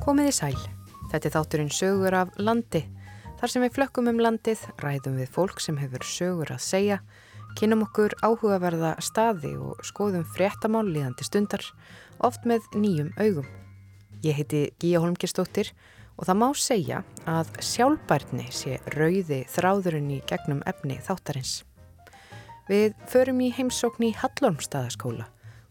Komiði sæl. Þetta er þátturinn sögur af landi. Þar sem við flökkum um landið, ræðum við fólk sem hefur sögur að segja, kynum okkur áhugaverða staði og skoðum fréttamál líðandi stundar, oft með nýjum augum. Ég heiti Gíja Holmgistóttir og það má segja að sjálfbærni sé rauði þráðurinn í gegnum efni þáttarins. Við förum í heimsókn í Hallormstaðaskóla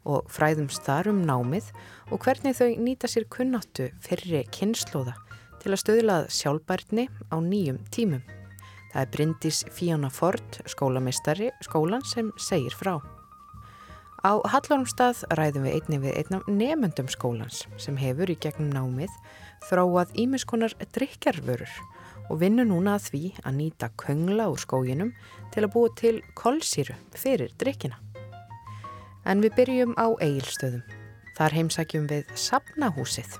og fræðumst þar um námið og hvernig þau nýta sér kunnáttu fyrri kynnslóða til að stöðlað sjálfbærni á nýjum tímum. Það er Bryndis Fíona Ford, skólamistari skólan sem segir frá. Á Hallormstað ræðum við einni við einnam nefendum skólans sem hefur í gegnum námið þráað ímiskonar drikjarvörur og vinnu núna að því að nýta köngla úr skóginum til að búa til kolsýru fyrir drikkina. En við byrjum á eigilstöðum. Þar heimsækjum við Sapnahúsið.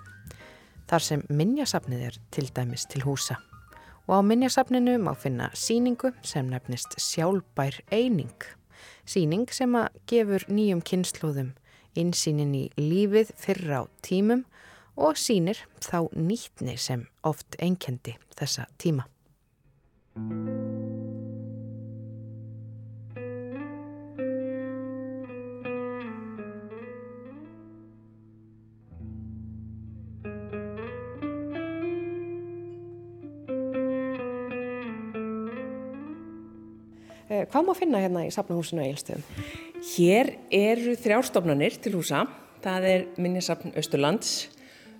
Þar sem minnjasapnið er til dæmis til húsa. Og á minnjasapninu má finna síningu sem nefnist sjálfbær eining. Síning sem að gefur nýjum kynnslóðum insýnin í lífið fyrra á tímum og sínir þá nýtni sem oft einkendi þessa tíma. Hvað má finna hérna í Safnahúsinu og Eilstöðum? Hér eru þrjárstofnanir til húsa. Það er Minnisafn Östurlands,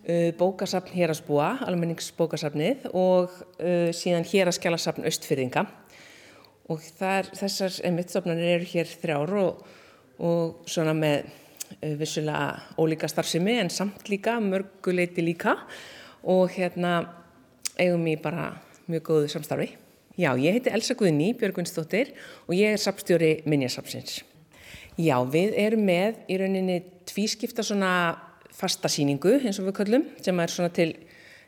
uh, bókasafn Hérasbúa, almenningsbókasafnið og uh, síðan Héraskjálasafn Östfyrðinga. Og þar, þessar mittstofnanir eru hér þrjár og, og svona með uh, vissulega ólíka starfsemi en samt líka, mörguleiti líka og hérna eigum við bara mjög góðu samstarfi. Já, ég heiti Elsa Guðni Björgvinsdóttir og ég er sapstjóri Minjasapsins. Já, við erum með í rauninni tvískipta svona fastasýningu eins og við köllum sem er svona til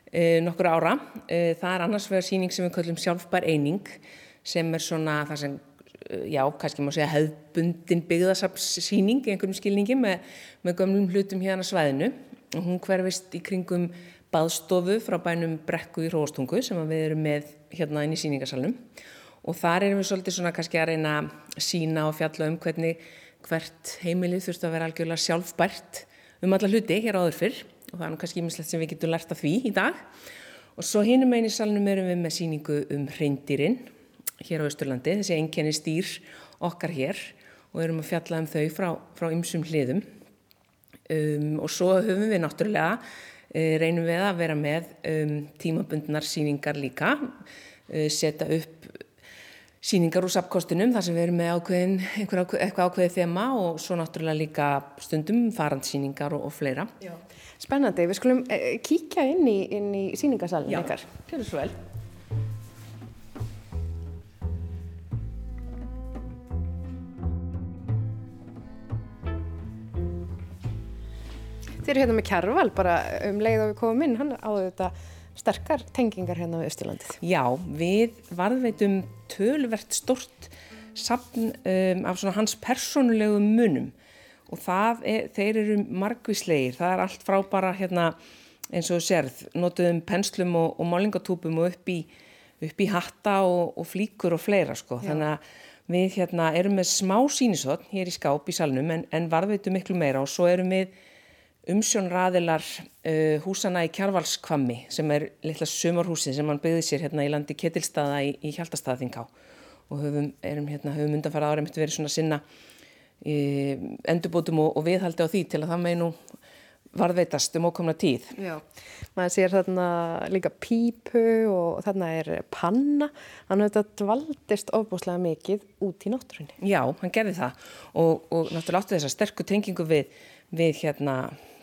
e, nokkur ára. E, það er annars vegar síning sem við köllum sjálfbær eining sem er svona það sem, já, kannski má segja hefðbundin byggðasapssýning í einhverjum skilningi með, með gömlum hlutum hérna svæðinu og hún hverfist í kringum baðstofu frá bænum Brekku í Róstungu sem við erum með hérna inn í síningarsalunum og þar erum við svolítið svona kannski að reyna að sína og fjalla um hvernig hvert heimilið þurft að vera algjörlega sjálfbært um alla hluti hér áður fyrr. Og það er nú kannski ímislegt sem við getum lært af því í dag. Og svo hinnum einn í salunum erum við með síningu um hreindirinn hér á Östurlandi, þessi enkenni stýr okkar hér. Og erum að fjalla um þau frá, ymsum hliðum. Um, og svo höfum við náttúrulega reynum við að vera með um, tímabundnar síningar líka, uh, setja upp síningar úr sapkostinum þar sem við erum með ákveðin, ákveð, eitthvað ákveðið þema og svo náttúrulega líka stundum farandsíningar og, og fleira. Já. Spennandi, við skulum uh, kíkja inn í, í síningarsalinn ykkar. Er svo vel. Þið eru hérna með Kjærval bara um leið og við komum inn, hann áður þetta sterkar tengingar hérna á Östurlandið. Já, við varðveitum tölvert stort sapn um, af svona hans persónulegu munum og það er, þeir eru margvíslegir, það er allt frá bara hérna eins og sérð, notuðum penslum og, og málingatúpum og upp í, upp í hatta og, og flíkur og fleira sko, Já. þannig að við hérna erum með smá sínisotn hér í skáp í salnum en, en varðveitum miklu meira og svo erum við umsjónraðilar uh, húsana í Kjarvalskvammi sem er litla sumarhúsin sem hann byggði sér hérna í landi Ketilstaða í, í Hjaltastaðinká og höfum, erum, hérna, höfum undanfara ára mitt verið svona sinna e, endurbótum og, og viðhaldi á því til að það með nú varðveitast um okkomna tíð. Já, maður sér þarna líka pípu og þarna er panna, hann hefur þetta dvaldist ofbúslega mikið út í náttúrunni. Já, hann gerði það og, og náttúrulega áttu þessa sterku tengingu við, við hérna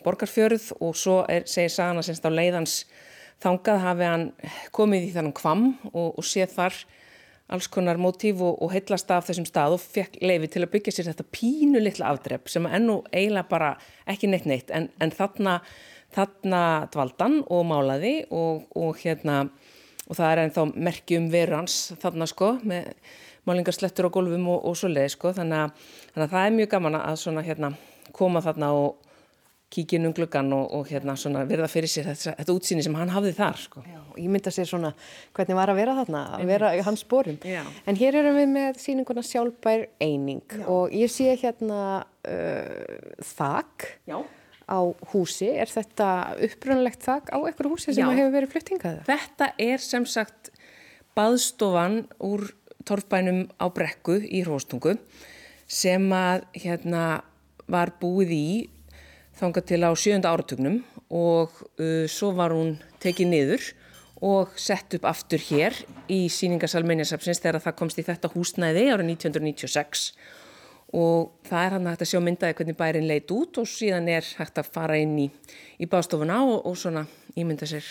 borgarfjörð og svo er, segir Sagana semst á leiðans þangað hafi hann komið í þannig kvam og, og séð þar alls konar mótíf og, og heitlast af þessum stað og fekk leiði til að byggja sér þetta pínu litla afdrepp sem ennu eiginlega bara ekki neitt neitt. En, en þarna, þarna dvaldan og málaði og, og hérna og það er ennþá merkjum veru hans þarna sko með málingarslettur á gólfum og, og svo leiði sko. Þannig að, þannig að það er mjög gaman að svona hérna koma þarna og kíkja inn um gluggan og, og hérna svona verða fyrir sér þetta, þetta útsýni sem hann hafði þar sko. Já, og ég mynda sér svona hvernig var að vera þarna, að vera í hans spórum. Já. En hér erum við með síninguna sjálfbær eining og ég sé hérna uh, þak Já. á húsi. Er þetta upprunalegt þak á einhverju húsi sem Já. hefur verið fluttingaða? Þetta er sem sagt baðstofan úr torfbænum á brekku í Hróstungu sem að hérna var búið í þangað til á sjönda áratugnum og uh, svo var hún tekið niður og sett upp aftur hér í síningarsalmenjarsapsins þegar það komst í þetta húsnæði árið 1996 og það er hann hægt að sjá myndaði hvernig bærin leit út og síðan er hægt að fara inn í, í baðstofuna og, og svona ímynda sér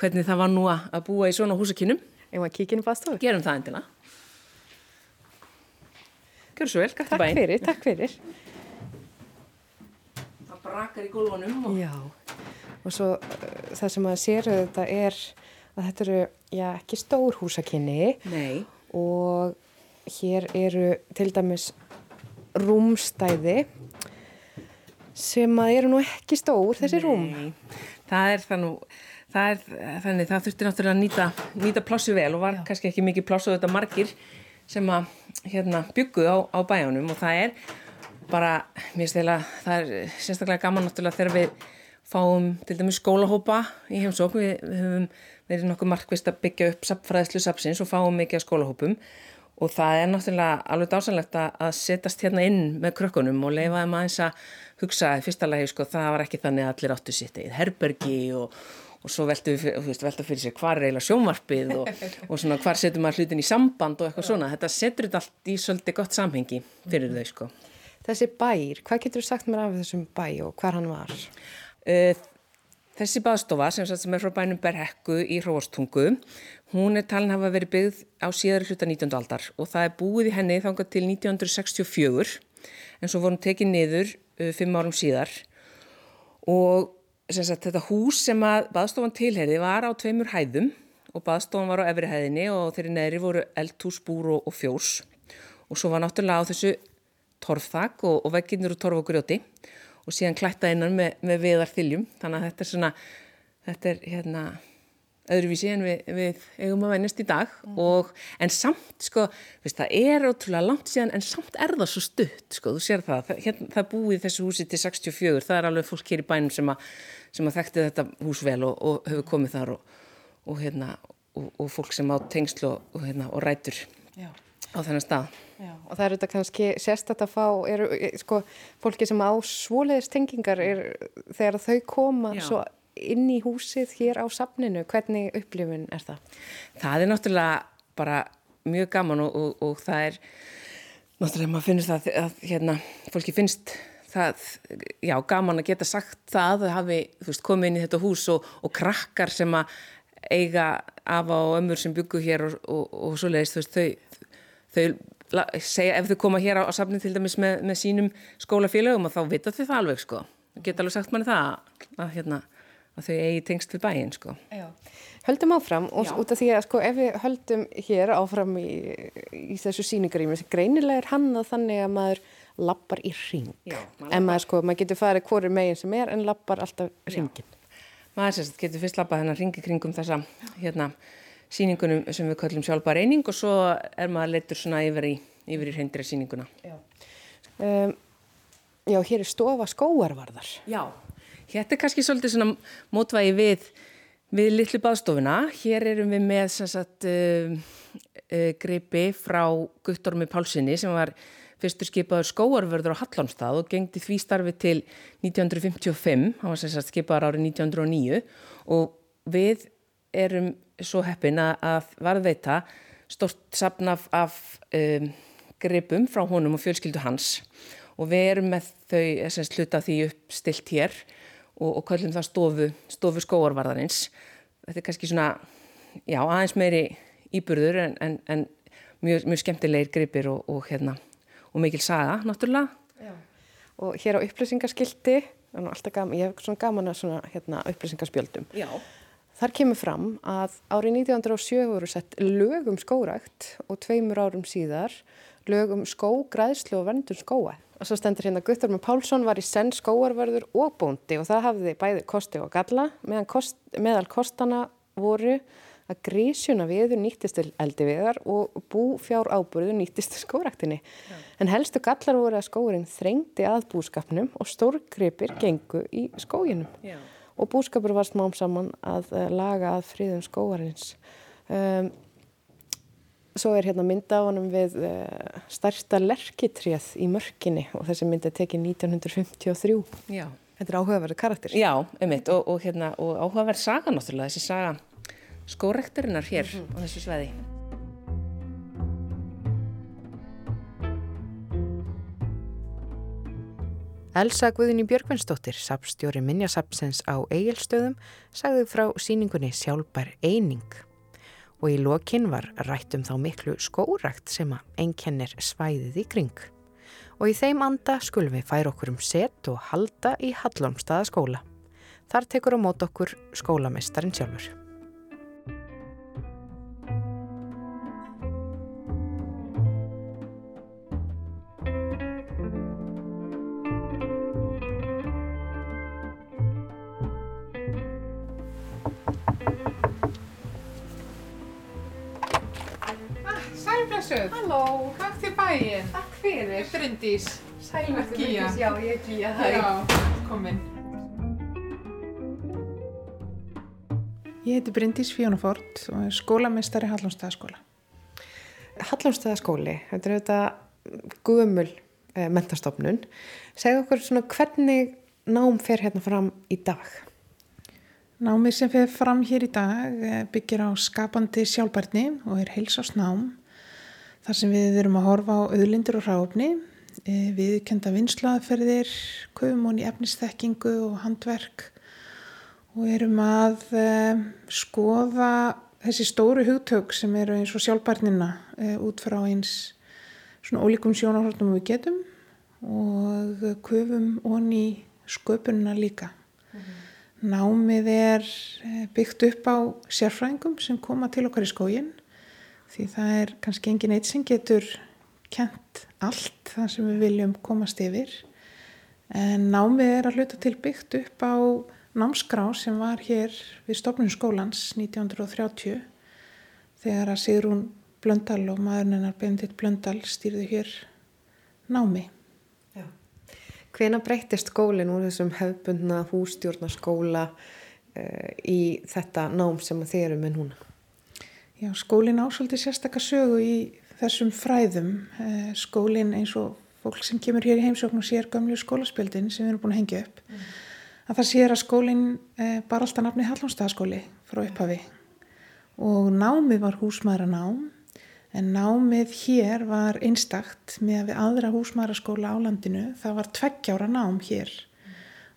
hvernig það var nú að búa í svona húsakinnum. Ef maður kíkja inn í baðstofu? Gerum það endilega. Gjör svo vel, Takk bæinn. fyrir, takk fyrir. Brakar í gólfunum og... Já, og svo uh, það sem maður sér þetta er að þetta eru, já, ekki stór húsakinni Nei, og hér eru til dæmis rúmstæði sem að eru nú ekki stór, þessi rúm. Nei, það er það nú, það er þannig, það þurfti náttúrulega að nýta, nýta plássu vel og var kannski ekki mikið plássu þetta margir sem að hérna byggu á, á bæjanum og það er bara, mér finnst þeirra, það er sérstaklega gaman náttúrulega þegar við fáum til dæmis skólahópa í heimsók, við, við höfum verið nokkuð markvist að byggja upp fræðslu sapsins og fáum mikið af skólahópum. Og það er náttúrulega alveg dásanlegt að, að setjast hérna inn með krökkunum og leifa þeim aðeins að hugsa í fyrsta lagi, sko, það var ekki þannig að allir áttu sitt eða herbergi og, og svo velta fyrir sér hvar er eiginlega sjónvarpið og, og svona hvar setur maður hlutin í samband og eitthvað svona, þetta setur þetta allt í svolítið gott samhengi fyrir þau, sko. Þessi bær, hvað getur þú sagt mér af þessum bæ og hvar hann var? Uh, þessi baðstofa sem, sem er frá bænum Berhekku í Hróarstungu, hún er talin hafa verið byggð á síðari hluta 19. aldar og það er búið í henni þangað til 1964 en svo vorum tekið niður uh, fimm árum síðar og sagt, þetta hús sem að baðstofan tilherði var á tveimur hæðum og baðstofan var á efri hæðinni og þeirri neðri voru eldhús, búr og, og fjós og svo var náttúrulega á þessu torfþak og, og vegginnur og torf og grjóti og síðan klætta innan með, með viðar þiljum þannig að þetta er svona þetta er hérna öðruvísi en við, við eigum að vennast í dag. Og en samt sko veist, það er ótrúlega langt síðan en samt er það svo stutt sko, þú sér það. Það, hérna, það búið þessu húsi til 64 það er alveg fólk hér í bænum sem að, sem að þekkti þetta hús vel og, og hefur komið þar og, og, hérna, og, og fólk sem á tengslu og, hérna, og rætur. Já. Á þennan stað Já. Og það eru þetta kannski sérstætt að fá, eru, sko, fólki sem á svoleiðis tengingar er þegar þau koma Já. svo inn í húsið hér á safninu, hvernig upplifun er það? Það er náttúrulega bara mjög gaman og, og, og það er náttúrulega maður finnst það að hérna, fólki finnst það, já, gaman að geta sagt það að hafi, þú veist, komið inn í þetta hús og, og krakkar sem að eiga afa og ömmur sem byggu hér og, og, og svo leiðist, þú veist, þau, þau segja, ef þau koma hér á, á safnin til dæmis með, með sínum skólafélögum og þá vita þau það alveg, sko. Geta alveg sagt manni það að, hérna, að þau eigi tengst við bæinn, sko. Já. Höldum áfram og Já. út af því að sko ef við höldum hér áfram í, í þessu síningarými, greinilega er hann að þannig að maður lappar í ring. Já, maður en maður sko, maður getur farið hvoru megin sem er en lappar alltaf ringin. maður sérst getur fyrst lappað hennar ringi kringum þessa hérna síningunum sem við kallum sjálfbar eining og svo er maður leittur svona yfir í, yfir í hreindri síninguna. Um, já, hér er stofa skóarvarðar. Já, þetta er kannski svolítið svona mótvægi við, við litlu baðstofuna. Hér erum við með sagt uh, uh, greipi frá Guttormi Pálsini sem var fyrstur skipaður skóarvörður á Hallanstað og gengdi því starfi til 1955, hann var sagt skipaður árið 1909 og við erum svo heppin að, varðveita stort sapn af, af um, greipum frá honum og fjölskyldu hans og við erum með þau sem sluta því uppstilt hér og, og kallum það stofu, stofu skóarvarðarins. Þetta er kannski svona, já, aðeins meiri íburður en, en, en mjög, mjög skemmtilegir greipir og, og, hérna, og mikil saga, náttúrulega. Og hér á upplýsingaskildi, alltaf gaman, ég hef svona gaman að svona hérna, upplýsingaspjöldum. Já. Þar kemur fram að árið 1907 voru sett lögum skórækt og tveimur árum síðar lögum skógræðslu og verndun skóa. Og svo stendur hérna Guttorm Pálsson var í senn skóarverður og bóndi og það hafði bæði kosti og galla meðan kost, meðal kostana voru að grísjuna viður nýttist til eldi viðar og búfjár ábúrðu nýttist til skóraktinni. Ja. En helstu gallar voru að skórin þrengdi að búskapnum og stórgripir gengu í skóginum. Ja. Og búskapur var smám saman að uh, laga að fríðum skóarins. Um, svo er hérna mynda á honum við uh, stærsta lerkitréð í mörkinni og þessi myndi tekið 1953. Já. Þetta er áhugaverðu karakter. Já, einmitt og, og, hérna, og áhugaverð saga náttúrulega, þessi saga skórekturinnar hér mm -hmm. á þessu sveiði. Elsa Guðinni Björgvinsdóttir, sapstjóri Minjasapsens á Egilstöðum, sagði frá síningunni sjálfbær eining og í lokinn var rætt um þá miklu skórakt sem að einkennir svæðið í kring. Og í þeim anda skulum við færa okkur um set og halda í Hallómstaðaskóla. Þar tekur á mót okkur skólamestarin sjálfur. Blessuð. Halló. Takk til bæinn. Takk fyrir. Bryndís. Sælverður Bryndís, já, ég er Gíja. Já, komin. Ég heiti Bryndís Fjónafort og er skólamestari Hallómsstæðaskóla. Hallómsstæðaskóli, þetta er auðvitað guðumul eh, mentastofnun. Segð okkur svona hvernig nám fer hérna fram í dag? Námið sem fer fram hér í dag eh, byggir á skapandi sjálfbarni og er heilsásnám þar sem við erum að horfa á auðlindir og ráfni, e, viðkenda vinslaðferðir, köfumón í efnisþekkingu og handverk og erum að e, skoða þessi stóru hugtök sem eru eins og sjálfbarnina e, út frá eins svona ólíkum sjónarhaldum við getum og köfum onni sköpunina líka. Mm -hmm. Námið er byggt upp á sérfræðingum sem koma til okkar í skóginn því það er kannski engin eitt sem getur kent allt það sem við viljum komast yfir en námið er að hluta til byggt upp á námskrá sem var hér við stofnun skólans 1930 þegar að Sigrún Blöndal og maðurinnar Bendit Blöndal stýrðu hér námi. Hvena breytist skólinn úr þessum hefbundna hústjórnarskóla uh, í þetta nám sem þið eru með núna? Já, skólinn ásóldi sérstakka sögu í þessum fræðum. Eh, skólinn eins og fólk sem kemur hér í heimsókn og sér gamlu skólaspjöldin sem við erum búin að hengja upp. Mm. Að það sér að skólinn eh, bara alltaf nafni Hallónstaðaskóli frá upphafi. Og námið var húsmaðra nám en námið hér var einstakt með að við aðra húsmaðraskóla á landinu. Það var tveggjára nám hér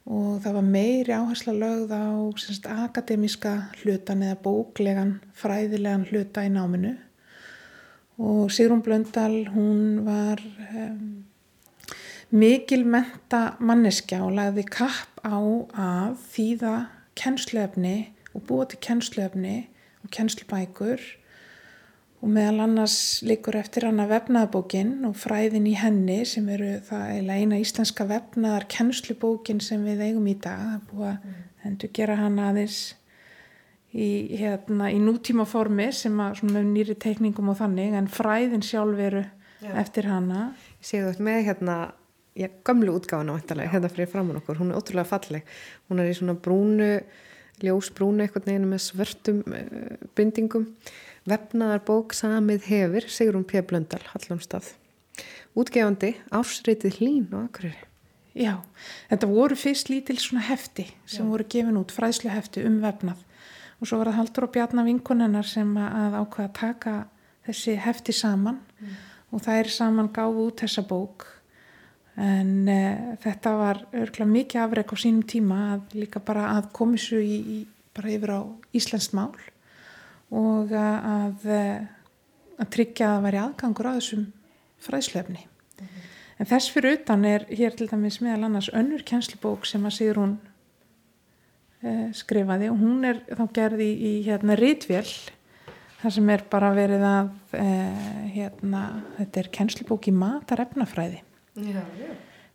og það var meiri áhersla lögð á semst, akademiska hlutan eða bóklegan, fræðilegan hluta í náminu. Og Sigrun Blöndal hún var um, mikil menta manneskja og lagði kapp á að þýða kennsluefni og búa til kennsluefni og kennslubækur og meðal annars líkur eftir hana vefnaðabókin og fræðin í henni sem eru það eina íslenska vefnaðar kennslubókin sem við eigum í dag. Það er búið að mm. hendur gera hana aðeins í, hérna, í nútíma formi sem að nýri teikningum og þannig en fræðin sjálf eru Já. eftir hana. Ég sé þú með hérna Já, gamlu útgáðan á eftirlega, hérna fyrir framann okkur, hún er ótrúlega falleg, hún er í svona brúnu, ljósbrúnu eitthvað neginn með svörtum uh, bindingum Vefnaðar bók samið hefur Sigrun P. Blöndal, Hallumstað. Útgefandi ásreitið hlín og akkurir. Já, þetta voru fyrst lítil svona hefti sem Já. voru gefin út, fræðslu hefti um vefnað og svo var það Haldur og Bjarnar vinkonennar sem að ákvaða að taka þessi hefti saman mm. og það er saman gáðu út þessa bók en e, þetta var örgulega mikið afreg á sínum tíma að líka bara að komisu í, í, bara yfir á Íslands mál og að, að tryggja að það væri aðgangur á þessum fræðslefni. Mm -hmm. En þess fyrir utan er hér til dæmis meðal annars önnur kjenslubók sem að Sigrún uh, skrifaði og hún er þá gerði í, í hérna rítvél þar sem er bara verið að uh, hérna, þetta er kennslubók í matarefnafræði Já, já.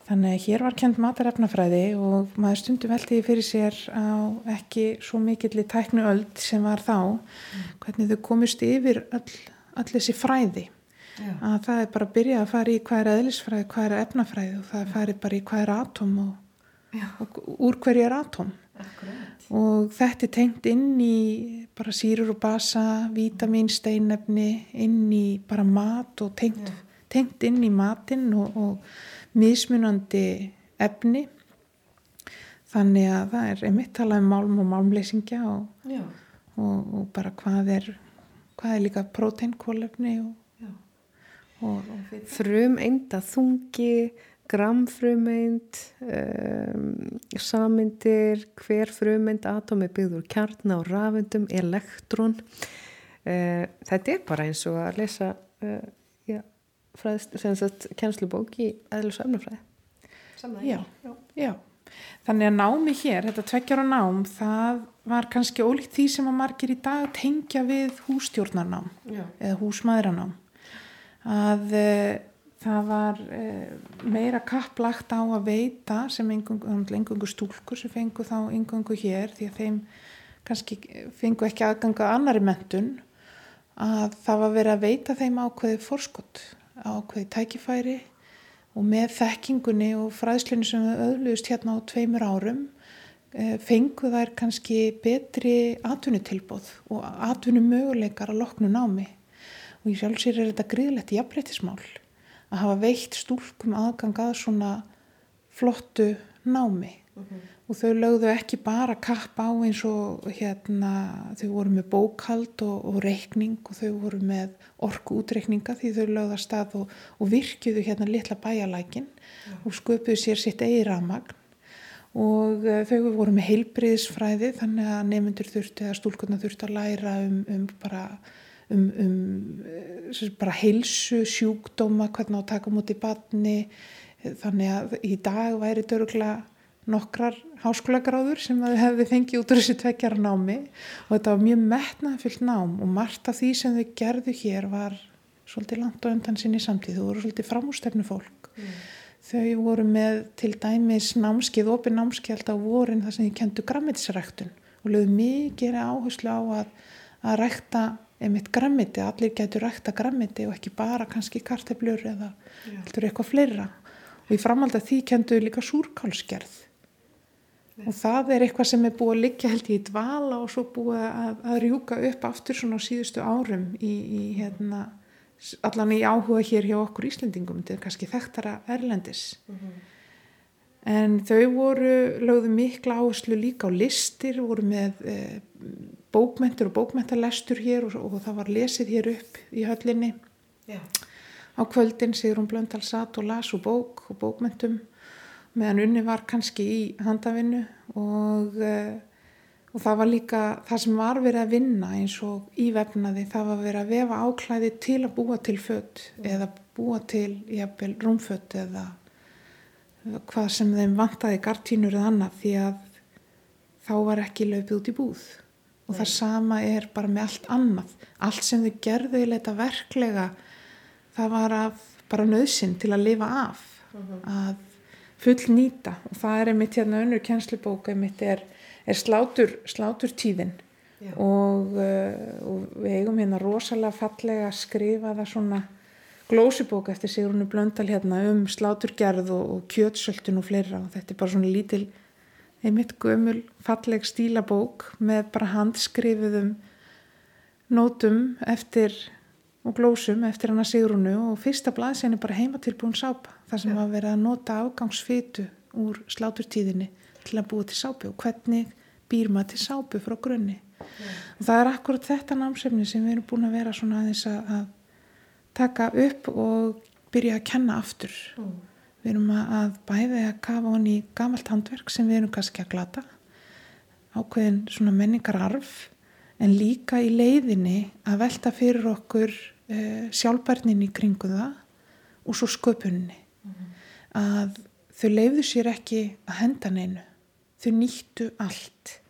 Þannig að hér var kent matarefnafræði og maður stundum veltiði fyrir sér á ekki svo mikill í tæknu öld sem var þá, hvernig þau komist yfir öll, öll þessi fræði. Já. Að það er bara að byrja að fara í hvað er eðlisfræði, hvað er efnafræði og það er farið bara í hvað er atóm og, og úr hverju er. Akkurat. Og þetta er tengt inn í bara sírur og basa, vítamin, steinefni, inn í bara mat og tengt, tengt inn í matinn og, og mismunandi efni. Þannig að það er einmitt talað um málm og málmleysingja og, og, og bara hvað er hvað er líka próteinkólefni og, og, Frumeinda þungi, gramfrumeind, um, samindir, hver frumeind atómi byggður kjarna og rafendum, elektrón. Uh, þetta er bara eins og að lesa uh, já, fræðst, sem sagt, kennslubók í eðlus og efnafræði. já, já. Þannig að námi hér, þetta tveggjara nám, það var kannski ólíkt því sem að margir í dag tengja við hústjórnarnám Já. eða húsmaðuranám. Að e, það var e, meira kapplagt á að veita sem engungu stúlkur sem fengu þá engungu hér því að þeim kannski fengu ekki aðganga annari mentun að það var verið að veita þeim ákveði forskott, ákveði tækifæri og með þekkingunni og fræðslunni sem við öðluðust hérna á tveimur árum eh, fengu þær kannski betri atvinnutilbóð og atvinnumöguleikar að loknu námi. Og í sjálfsýr er þetta gríðlegt jafnbreytismál að hafa veitt stúlkum aðgang að svona flottu námi og þau lögðu ekki bara kapp á eins og hérna þau voru með bókald og, og reikning og þau voru með orku útreikninga því þau lögðu að stað og, og virkjuðu hérna litla bæjalækin og sköpuðu sér sitt eigi ramagn og uh, þau voru með heilbriðisfræði þannig að nefnundur þurfti að stúlkurna þurfti að læra um, um bara um, um uh, bara heilsu, sjúkdóma, hvernig á að taka mútið batni þannig að í dag væri dörgla nokkrar háskólagráður sem þau hefði fengið út úr þessi tveggjara námi. Og þetta var mjög metnaðfyllt nám og margt af því sem þau gerðu hér var svolítið langt á undan sinni samtíð, þau voru svolítið framústefnu fólk. Mm. Þau voru með til dæmis námskið, opið námskið alltaf vorin þar sem þau kentu grammetisræktun og lögðu mikið áherslu á að, að rækta einmitt grammiti, allir getur rækta grammiti og ekki bara kannski karteblur eða eitthvað fleira. Og í framhald að því kentu líka súrkálsgerð og það er eitthvað sem er búið að liggja held í dvala og svo búið að, að rjúka upp aftur svona á síðustu árum í, í hérna, allan í áhuga hér hjá okkur Íslendingum, þetta er kannski þekktara erlendis mm -hmm. en þau voru lögðu mikla áherslu líka á listir voru með e, bókmentur og bókmentalestur hér og, og það var lesið hér upp í höllinni Já. á kvöldin Sigrun Blöndal satt og las og bók og bókmentum meðan unni var kannski í handavinnu og, og það var líka það sem var verið að vinna eins og í vefnaði það var verið að vefa áklæði til að búa til fött eða búa til jafnvel rúmfött eða hvað sem þeim vantaði gartínur eða annað því að þá var ekki löpið út í búð og Nei. það sama er bara með allt annað allt sem þau gerðu í leita verklega það var af bara nöðsinn til að lifa af uh -huh. að full nýta og það er einmitt hérna önnur kjenslubóka einmitt er, er slátur, slátur tíðin og, uh, og við eigum hérna rosalega fallega að skrifa það svona glósibóka eftir Sigrunu Blöndal hérna um sláturgerð og, og kjötsöldun og fleira. Og þetta er bara svona lítil einmitt gömul falleg stílabók með bara handskrifuðum nótum eftir og glósum eftir hana Sigrunu og fyrsta blaðsinn er bara heimatilbúin sápa þar sem var verið að nota afgangsfitu úr sláturtíðinni til að búa til sápu og hvernig býr maður til sápu frá grunni Já. og það er akkurat þetta námsefni sem við erum búin að vera svona aðeins að, að taka upp og byrja að kenna aftur mm. við erum að bæði að kafa honni í gamalt handverk sem við erum kannski að glata ákveðin svona menningararf en líka í leiðinni að velta fyrir okkur uh, sjálfbærnin í kringu það og svo sköpunni mm -hmm. að þau leiðu sér ekki að henda neinu. Þau nýttu allt.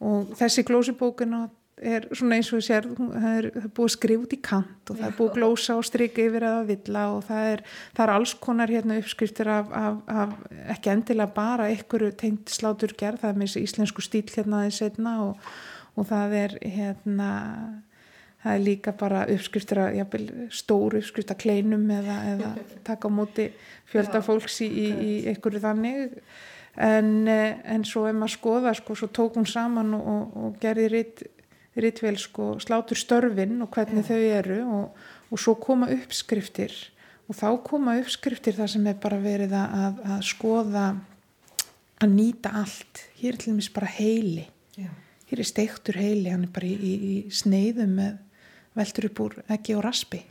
Og þessi glósibókina er svona eins og við sér það er, það er búið að skrifa út í kant og það er búið að glósa og stryka yfir eða villa og það er, það er alls konar hérna uppskriftir af, af, af ekki endilega bara ykkur tengt slátur gerð, það er með þessi íslensku stíl hérna aðeins einna og, og það er hérna það er líka bara uppskriftir að jafnvel, stóru uppskriftir að kleinum eða, eða taka á móti fjölda fólks í, í, í einhverju þannig. En, en svo ef maður skoða sko, svo tók hún saman og, og, og gerði ritt rítvél sko slátur störfin og hvernig þau eru og, og svo koma uppskriftir. Og þá koma uppskriftir þar sem er bara verið að, að skoða að nýta allt. Hér er til dæmis bara heili. Já. hér er steiktur heili, hann er bara í, í, í sneiðum með veldur upp úr ekki og raspi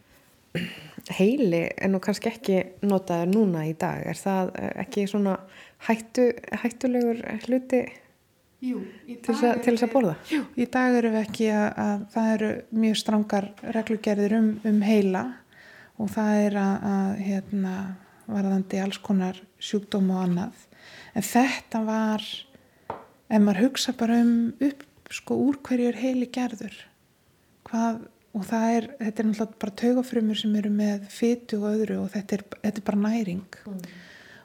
Heili er nú kannski ekki notaður núna í dag, er það ekki svona hættu, hættulegur hluti Jú, til þess að borða? Jú, í dag eru við ekki að, að það eru mjög strangar reglugerðir um, um heila og það er að, að hérna, varðandi alls konar sjúkdóm og annað. En þetta var, ef maður hugsa bara um upp, sko, úr hverju er heili gerður, hvað, og það er, þetta er náttúrulega bara taugafrömmur sem eru með fytu og öðru og þetta er, þetta er bara næring. Mm.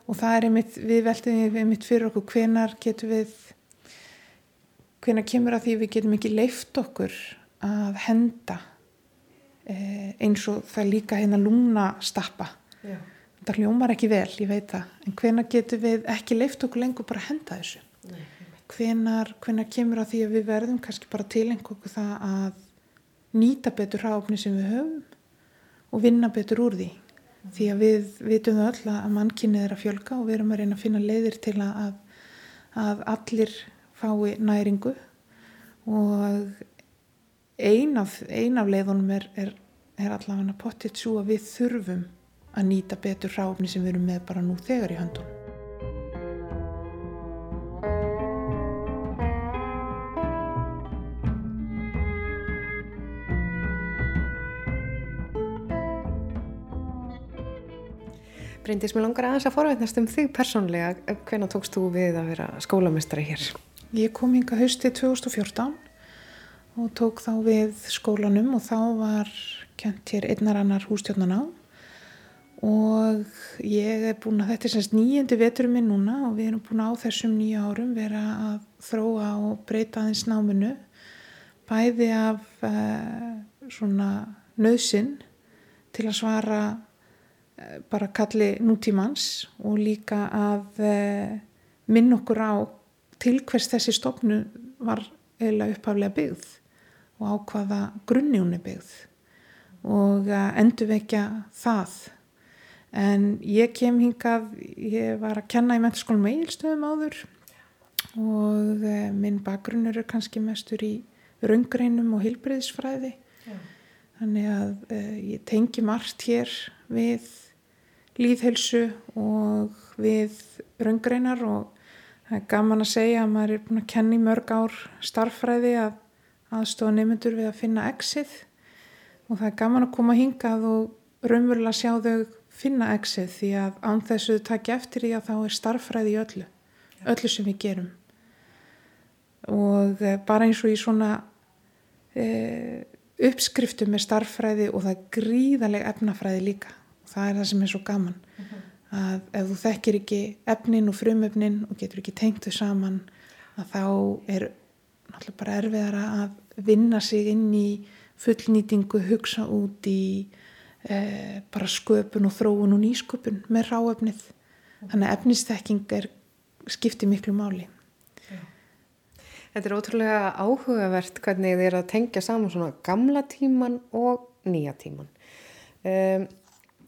Og það er einmitt, við veltum einmitt fyrir okkur, hvenar getur við hvena kemur að því við getum ekki leift okkur að henda eh, eins og það líka hérna lúna stappa Já. það hljómar ekki vel, ég veit það en hvena getum við ekki leift okkur lengur bara að henda þessu hvenar, hvenar kemur að því að við verðum kannski bara tilengu okkur það að nýta betur ráfni sem við höfum og vinna betur úr því því að við vitum öll að mannkynnið er að fjölga og við erum að reyna að finna leiðir til að, að allir fái næringu og ein af, ein af leiðunum er, er, er allavega pottitt svo að við þurfum að nýta betur ráfni sem við erum með bara nú þegar í höndunum. Bryndis, mér langar aðeins að forveitnast um þig persónlega. Hvernig tókst þú við að vera skólamestari hér? Ég kom hinga hausti 2014 og tók þá við skólanum og þá var kent hér einnar annar hústjórnan á og ég er búin að þetta er semst nýjandi veturum minn núna og við erum búin á þessum nýja árum vera að þróa og breyta aðeins náminu bæði af uh, svona nöðsinn til að svara bara kalli nútímans og líka að uh, minn okkur á til hvers þessi stofnu var eiginlega upphaflega byggð og á hvaða grunni hún er byggð og endur vekja það en ég kem hingað ég var að kenna í menturskólum eigilstöðum áður og eh, minn bakgrunnur er kannski mestur í raungreinum og hilbreyðisfræði ja. þannig að ég tengi margt hér við líðhelsu og við raungreinar og Það er gaman að segja að maður er búin að kenna í mörg ár starffræði að aðstofa nefnendur við að finna exið og það er gaman að koma hingað og raunverulega sjá þau finna exið því að án þessu takja eftir því að þá er starffræði í öllu, öllu sem við gerum. Og eh, bara eins og í svona e, uppskriftu með starffræði og það er gríðaleg efnafræði líka það er það sem er svo gaman. Mhm. -huh að ef þú þekkir ekki efnin og frumöfnin og getur ekki tengt þau saman að þá er náttúrulega bara erfiðara að vinna sig inn í fullnýtingu, hugsa út í e, bara sköpun og þróun og nýsköpun með ráöfnið. Þannig að efnisþekking er skiptið miklu máli. Þetta er ótrúlega áhugavert hvernig þið er að tengja saman svona gamla tíman og nýja tíman. Um,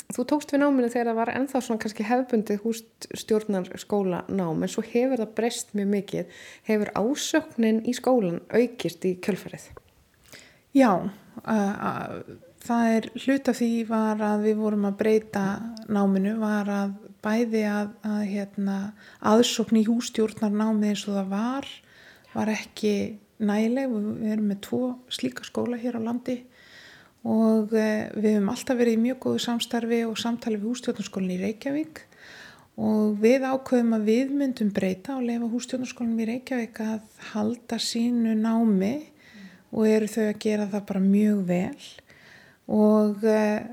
Þú tókst við náminu þegar það var ennþá svona kannski hefbundið húststjórnar skóla nám en svo hefur það breyst mjög mikið. Hefur ásöknin í skólan aukist í kjölfarið? Já, uh, það er hlut af því var að við vorum að breyta náminu, var að bæði að, að hérna, aðsókn í hústjórnar námið eins og það var, var ekki nægileg. Við erum með tvo slíka skóla hér á landi og eh, við hefum alltaf verið í mjög góðu samstarfi og samtali við hústjórnarskólinni í Reykjavík og við ákveðum að við myndum breyta og lefa hústjórnarskólanum í Reykjavík að halda sínu námi og eru þau að gera það bara mjög vel og, eh,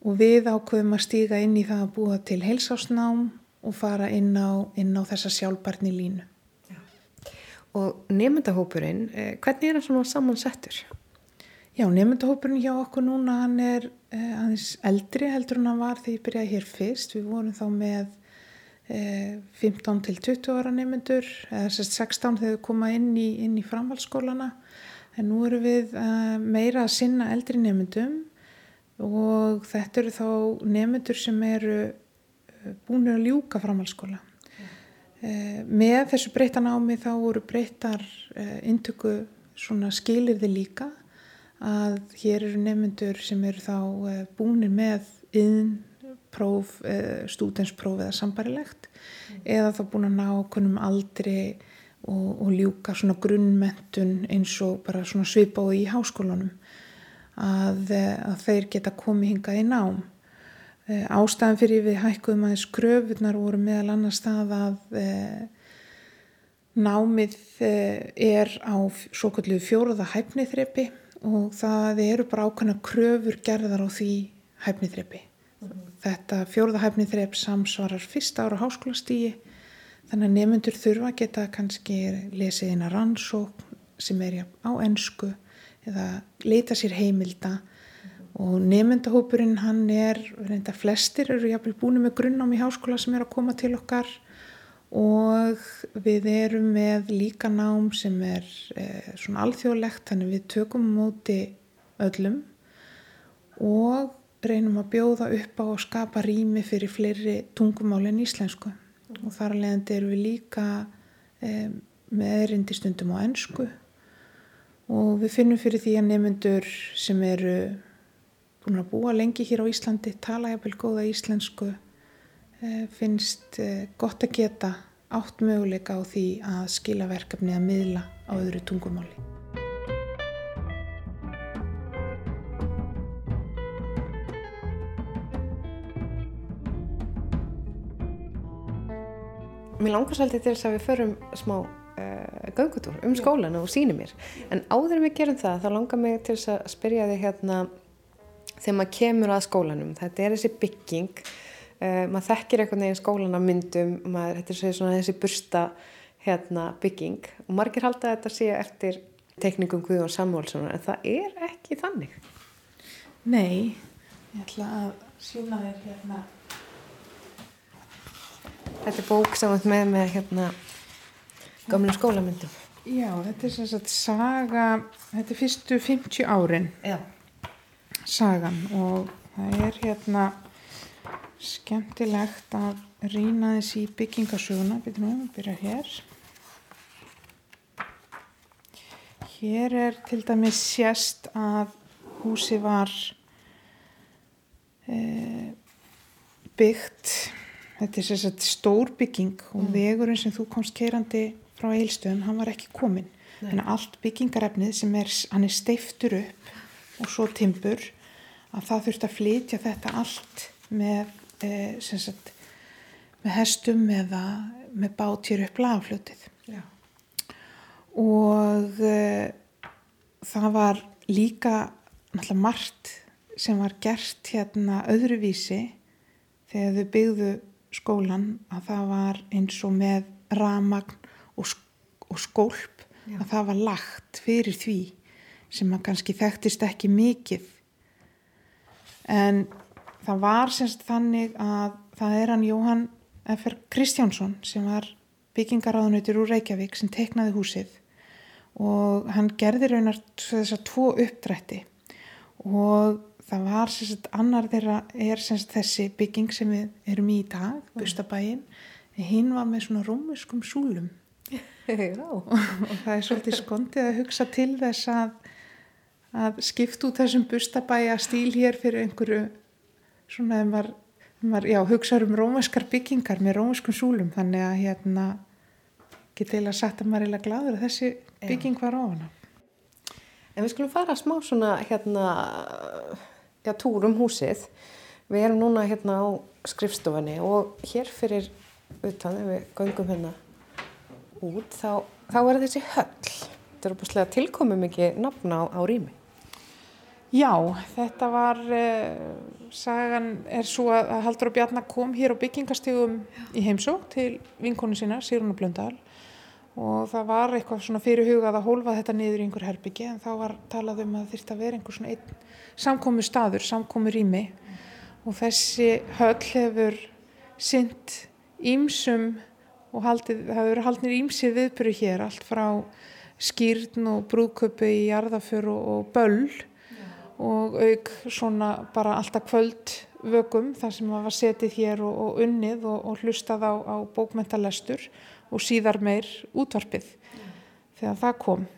og við ákveðum að stíga inn í það að búa til heilsásnám og fara inn á, inn á þessa sjálfbarni línu. Og nefndahópurinn, eh, hvernig er það svona samansettur? Já, nefndahópurinn hjá okkur núna, hann er eh, aðeins eldri heldur en hann var þegar ég byrjaði hér fyrst. Við vorum þá með 15 til 20 ára nefnendur, eða 16 þegar við koma inn í, inn í framhaldsskólana. En nú eru við meira að sinna eldri nefnendum og þetta eru þá nefnendur sem eru búin að ljúka framhaldsskóla. Mm. Með þessu breyta námi þá voru breytar intöku skilirði líka að hér eru nefnendur sem eru þá búinir með yðn próf, stúdenspróf eða sambarilegt mm. eða þá búin að ná okkunum aldri og, og ljúka svona grunnmentun eins og bara svona svipaði í háskólanum að, að þeir geta komið hingað í nám. Ástæðan fyrir við hækkuðum aðeins kröfunar voru meðal annars það að e, námið er á svo kallu fjóruða hæfniþrepi og það eru bara ákveðna kröfur gerðar á því hæfniþrepi. Mm -hmm. Þetta fjóruða hæfniþrep samsvarar fyrsta ára háskólastígi þannig að nefnundur þurfa geta kannski lesið inn að rannsók sem er á ennsku eða leita sér heimilda og nefndahópurinn hann er, reynda flestir eru jáfnvel búin með grunnám í háskóla sem er að koma til okkar og við erum með líka nám sem er eh, svona alþjóðlegt þannig við tökum móti öllum og reynum að bjóða upp á að skapa rými fyrir fleiri tungumál en íslensku mm. og þar alveg erum við líka eh, með erindi stundum á ennsku og við finnum fyrir því að nefnendur sem eru búin að búa lengi hér á Íslandi, tala jafnvel góða íslensku, finnst eh, gott að geta átt möguleika á því að skila verkefni að miðla á öðru tungumáli. Mér langar svolítið til þess að við förum smá uh, göngutúr um skólan og sínum mér. En áður við gerum það, þá langar mig til þess að spyrja þig hérna þegar maður kemur að skólanum þetta er þessi bygging uh, maður þekkir einhvern veginn skólan á myndum maður, þetta er svona þessi bursta hérna, bygging. Og margir halda að þetta sé eftir teknikum Guðjón Samúlsson en það er ekki þannig. Nei ég ætla að sína þér hérna. Þetta er bók saman með með hérna gamlu skólamyndum. Já, þetta er svona saga þetta er fyrstu 50 árin. Já. Sagan og það er hérna skemmtilegt að rýna þessi í byggingasöguna byrja nú, byrja hér. Hér er til dæmis sérst að húsi var e, byggt. Þetta er sérst stór bygging og mm. vegurinn sem þú komst keirandi frá eilstöðum, hann var ekki komin þannig að allt byggingarefnið sem er, hann er steiftur upp og svo timbur að það þurft að flytja þetta allt með, sagt, með hestum eða með bátjur upp lagafljótið. Og e, það var líka náttúrulega margt sem var gert hérna öðruvísi þegar þau byggðu skólan að það var eins og með ramagn og, og skólp Já. að það var lagt fyrir því sem að kannski þekktist ekki mikið. En það var semst þannig að það er hann Jóhann F.R. Kristjánsson sem var byggingaráðunautur úr Reykjavík sem teiknaði húsið og hann gerði raunar þessar tvo uppdrætti og það var semst annar þeirra er semst þessi bygging sem við erum í í dag, Bustabæin hinn var með svona rómuskum súlum. Og, og það er svolítið skondið að hugsa til þess að að skipta út þessum bustabæja stíl hér fyrir einhverju svona þeim var, var já, hugsaður um rómaskar byggingar með rómaskum súlum þannig að hérna geti eða sagt að maður er eða gladur að þessi bygging var ofan á En við skulum fara smá svona hérna já, túr um húsið Við erum núna hérna á skrifstofunni og hér fyrir utan, ef við göngum hérna út, þá, þá er þessi höll. Þetta er opaslega tilkomið mikið nafna á, á rými. Já, þetta var, uh, sagan er svo að Haldur og Bjarnar kom hér á byggingastígum í heimsók til vinkonu sína, Sýruna Blöndal. Og það var eitthvað svona fyrir hugað að hólfa þetta niður í einhver herbyggi en þá var talað um að það þurfti að vera einhver svona einn samkomi staður, samkomi rými og þessi höll hefur synd ímsum og haldið, það hefur haldnir ímsið viðbyrju hér, allt frá skýrn og brúköpu í jarðaför og, og böll og auk svona bara alltaf kvöld vögum þar sem maður var setið hér og, og unnið og, og hlustað á, á bókmentalestur og síðar meir útvarpið mm. þegar það kom.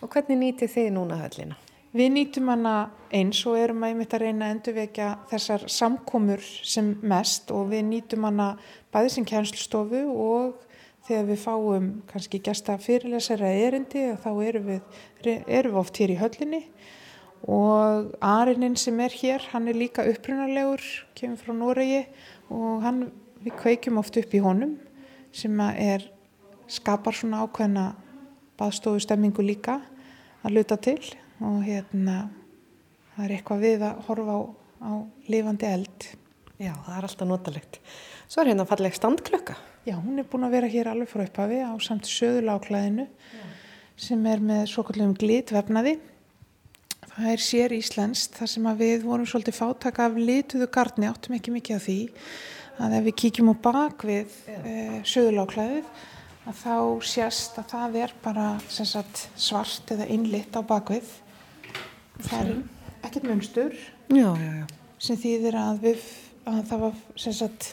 Og hvernig nýtið þið núna höllina? Við nýtum hana eins og erum að einmitt að reyna að endurvekja þessar samkomur sem mest og við nýtum hana bæði sem kjænslustofu og þegar við fáum kannski gæsta fyrirlesara erindi þá erum við, erum við oft hér í höllinni og Arininn sem er hér, hann er líka upprunarlegur, kemur frá Noregi og hann, við kveikjum oft upp í honum sem er, skapar svona ákveðna baðstofu stemmingu líka að luta til og hérna það er eitthvað við að horfa á, á lifandi eld. Já, það er alltaf notalegt. Svo er hérna falleg standklöka. Já, hún er búin að vera hér alveg frá upphafi á samt söðuláklæðinu sem er með svo kallum glitvefnaði. Það er sér íslenskt þar sem við vorum svolítið fátaka af lituðu gardni, áttum ekki mikið af því að ef við kíkjum á bak við eh, söðuláklæðið að þá sést að það er bara sagt, svart eða einlitt á bakvið það er ekkert munstur já, já, já. sem þýðir að, við, að það var sagt,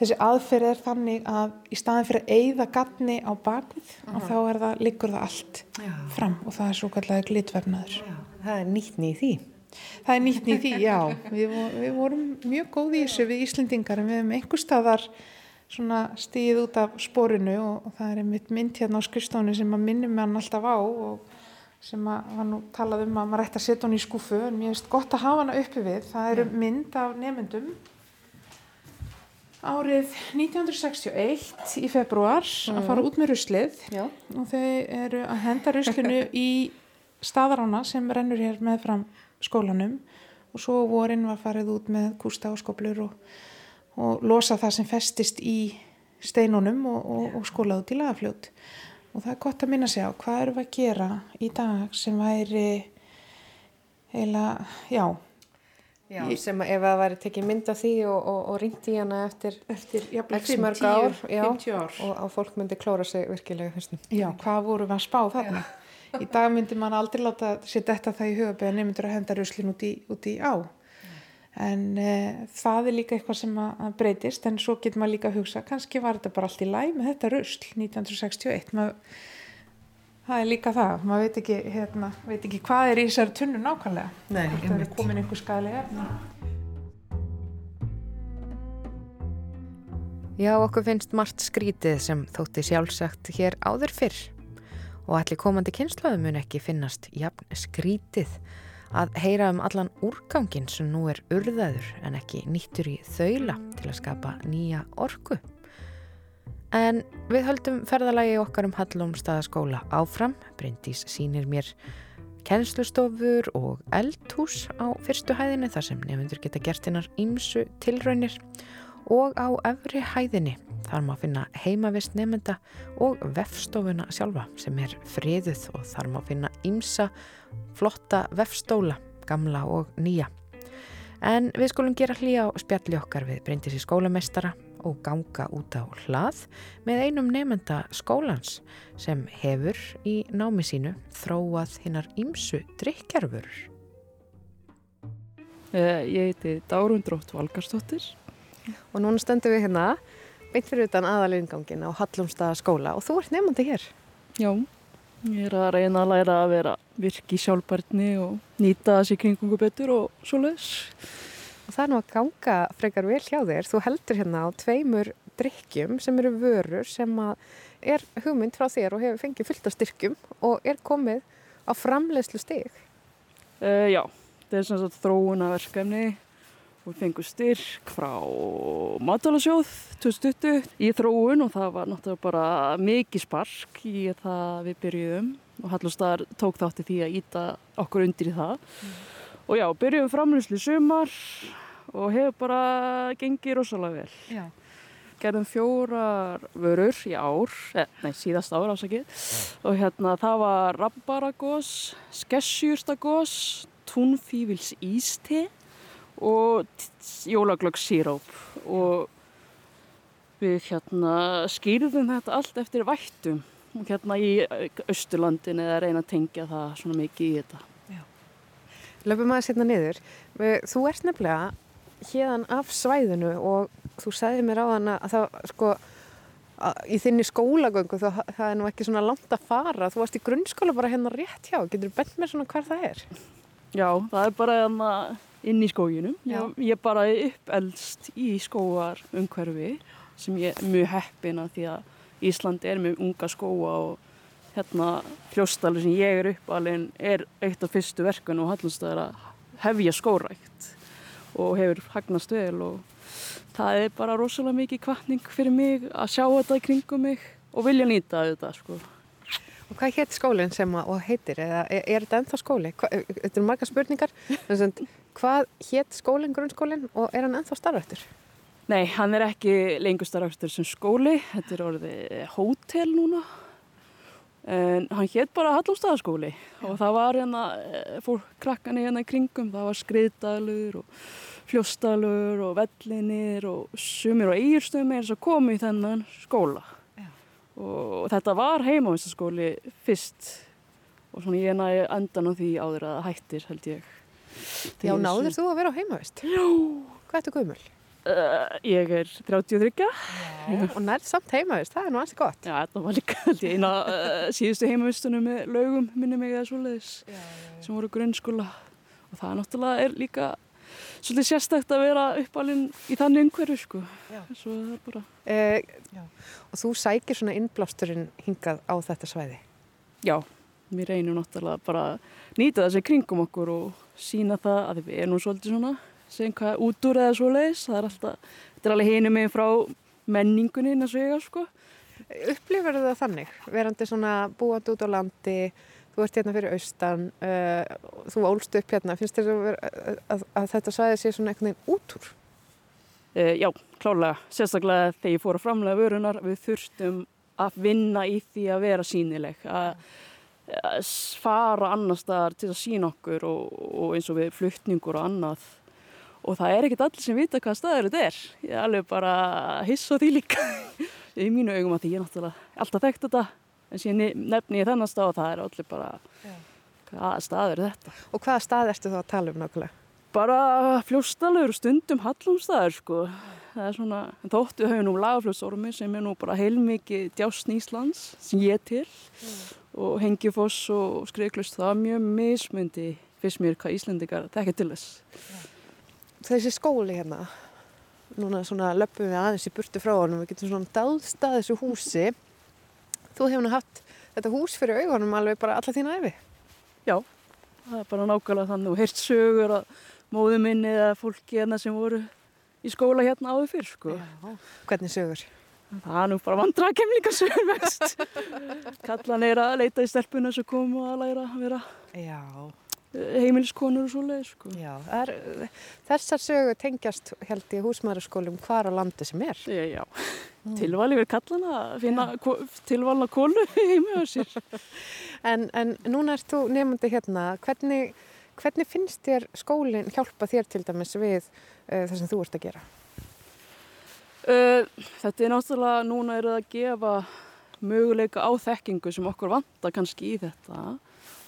þessi aðferð er þannig að í staðin fyrir að eigða gatni á bakvið uh -huh. þá er það, liggur það allt fram og það er svo kallega glitvefnaður Það er nýttni í því. Það er nýttni í því, já. Við, við vorum mjög góði í þessu við Íslendingar en við hefum einhver staðar stíð út af sporinu og, og það er einmitt mynd hérna á skrifstónu sem að minnum hann alltaf á og sem að hann talað um að maður ætti að setja hann í skúfu en mér finnst gott að hafa hann uppi við. Það eru mynd af nefndum árið 1961 í februar mm. að fara út með ruslið. Já. og þau eru að henda ruslinu í staðarána sem rennur hér með fram skólanum og svo vorin var farið út með kústa og skoblur og, og losa það sem festist í steinunum og, og, og skólað út í lagafljót og það er gott að minna sig á hvað eru við að gera í dag sem væri heila, já Já, sem að ef það væri tekið mynd af því og, ringt í hana eftir, eftir x mörg ár, já, og fólk myndi klóra sig virkilega. Já, hvað voru við að spá þarna? Já. Í dag myndi man aldrei láta sér detta það í hugabæða nefndur að henda ruslin út í, út í á. En e, það er líka eitthvað sem að breytist en svo getur maður líka að hugsa, kannski var þetta bara allt í læg með þetta rusl 1961. Maður það er líka það, maður veit ekki, hérna, veit ekki hvað er í þessari tunnu nákvæmlega Nei, það er komin einhver skæðilega efna Já, okkur finnst margt skrítið sem þótti sjálfsagt hér áður fyrr og allir komandi kynslaðu mun ekki finnast jafn skrítið. Að heyra um allan úrgangin sem nú er urðaður en ekki nýttur í þaula til að skapa nýja orku. En við höldum ferðalagi okkar um Hallómstaðaskóla áfram. Bryndís sínir mér kennslustofur og eldhús á fyrstu hæðinu þar sem nefndur geta gert hinnar ímsu tilraunir og á efri hæðinni þar má finna heimavist nefnda og vefstofuna sjálfa sem er friðuð og þar má finna ímsa flotta vefstóla, gamla og nýja. En við skulum gera hlýja á spjalli okkar við Bryndís í skólameistara og ganga út á hlað með einum nefnda skólans sem hefur í námi sínu þróað hinnar ímsu drikjarfurur. Eh, ég heiti Dárundrótt Valgarstóttir. Og núna stöndum við hérna beint fyrir utan aðaliðingangin á Hallumstað skóla og þú ert nefnandi hér. Já, ég er að reyna að læra að vera virki sjálfbærtni og nýta þessi kringungu betur og svo leiðs. Og það er nú að ganga frekar vel hjá þér. Þú heldur hérna á tveimur drikkjum sem eru vörur sem er hugmynd frá þér og hefur fengið fullt af styrkjum og er komið á framleiðslu stig. Uh, já, þetta er svona þróunaverkefni og og fengur styrk frá Matalasjóð 2020 í þróun og það var náttúrulega bara mikið spark í það við byrjuðum og Hallustadar tók þátti því að íta okkur undir í það mm. og já, byrjuðum framlýslu sumar og hefur bara gengið rosalega vel. Já gerðum fjórar vörur í ár, eh, nei síðast ár ásakið og hérna það var rabbaragós, skessjúrstagós, túnfívils ísti og jólaglögg síróp og við hérna skýrðum þetta allt eftir vættum hérna í Östurlandin eða reyna að tengja það svona mikið í þetta. Löfum aðeins hérna niður. Þú ert nefnilega hérðan af svæðinu og þú segði mér á hana að það sko að í þinni skólagöngu það, það er nú ekki svona langt að fara þú varst í grunnskóla bara hérna rétt hjá getur þú bent mér svona hver það er? Já, það er bara hérna inn í skóginum ég, er bara uppelst í skóar umhverfi sem ég er mjög heppina því að Ísland er með unga skóa og hérna hljóstalur sem ég er uppalinn er eitt af fyrstu verkun og er að hefja skórækt og hefur hagnast vel og það er bara rosalega mikið kvartning fyrir mig að sjá þetta í kringum mig og vilja nýta þetta sko. Og hvað hétt skólinn sem að heitir eða er, er þetta ennþá skóli? Hva, þetta eru marga spurningar hvað hétt skólinn, grunnskólinn og er hann ennþá starfættur? Nei, hann er ekki lengur starfættur sem skóli þetta er orðið hótel núna en hann hétt bara Hallóstaðaskóli og það var hérna eh, fór krakkan í hérna í kringum það var skriðdalur og fljóstalur og vellinir og sumir og eigirstöðum þess að koma í þennan skóla Já. og þetta var heimavistaskóli fyrst og svona ég næði endan á því áður að hættir held ég Já, náður þú að vera á heimavist? Já. Hvað ertu gömul? Uh, ég er 33 og nærð samt heimavist, það er nú alls gott. Já, þetta var líka eina uh, síðustu heimavistunum með lögum minni mig eða svoleiðis sem voru grunnskóla. Og það er náttúrulega er líka svolítið sérstækt að vera uppalinn í þannig umhverju sko. Svo það er bara... Eh, og þú sækir svona innblásturinn hingað á þetta svæði? Já, mér reynum náttúrulega bara nýta þessi kringum okkur og sína það að við erum svolítið svona, segjum hvað út úr eða svo leiðis. Það er alltaf, þetta er alveg hinu með frá menningunni en að segja sko. Upplifur það þannig? Verandi svona búand út á landi þú ert hérna fyrir austan uh, þú ólst upp hérna finnst þér að, að, að þetta svæði sé svona einhvern veginn út úr? Uh, já, klálega sérstaklega þegar ég fór að framlega vörunar við þurftum að vinna í því að vera sínileg að fara annar staðar til að sína okkur og, og eins og við fluttningur og annað. Og það er ekkert allir sem vita hvað staður þetta er. Ég er alveg bara að hissa því líka. Í mínu augum að því ég er náttúrulega alltaf þekkt þetta. En síðan nefni ég þennan stað og það er allir bara hvaða stað er þetta? Og hvaða stað ertu þá að tala um nákvæmlega? Bara fljóstalur, stundum hallumstaður sko. Það er svona, þóttu höfum nú lagafljósormi sem er nú bara heilmikið djásn Íslands sem ég til. Mm. Og Hengjufoss og Skriðklust það er mjög mismundi fyrst mér hvað Íslandikar tekja til þess. Þessi skóli hérna núna svona löpum við aðeins í burtu frá honum við getum svona dáðstað þessu húsi þú hefur nú haft þetta hús fyrir augunum alveg bara alla þína efi. Já, það er bara nákvæmlega þannig og heirt sögur að móðu minni eða fólki hérna sem voru í skóla hérna áður fyrr sko. Já, hvernig sögur? Það er nú bara vandra kemlinga sögur mest. Kallan er að leita í stelpuna sem kom og að læra að vera Já. heimiliskonur og svo leið sko. Já, er, þessar sögur tengjast held í húsmaðurskólum hvar á landi sem er. Já, já mm. tilvali við kallana að finna ja. tilvalna kólu heimi á sér. En, en núna erst þú nefndi hérna, hvernig, hvernig finnst þér skólinn hjálpa þér til dæmis við uh, það sem þú ert að gera? Uh, þetta er náttúrulega, núna er það að gefa möguleika á þekkingu sem okkur vantar kannski í þetta.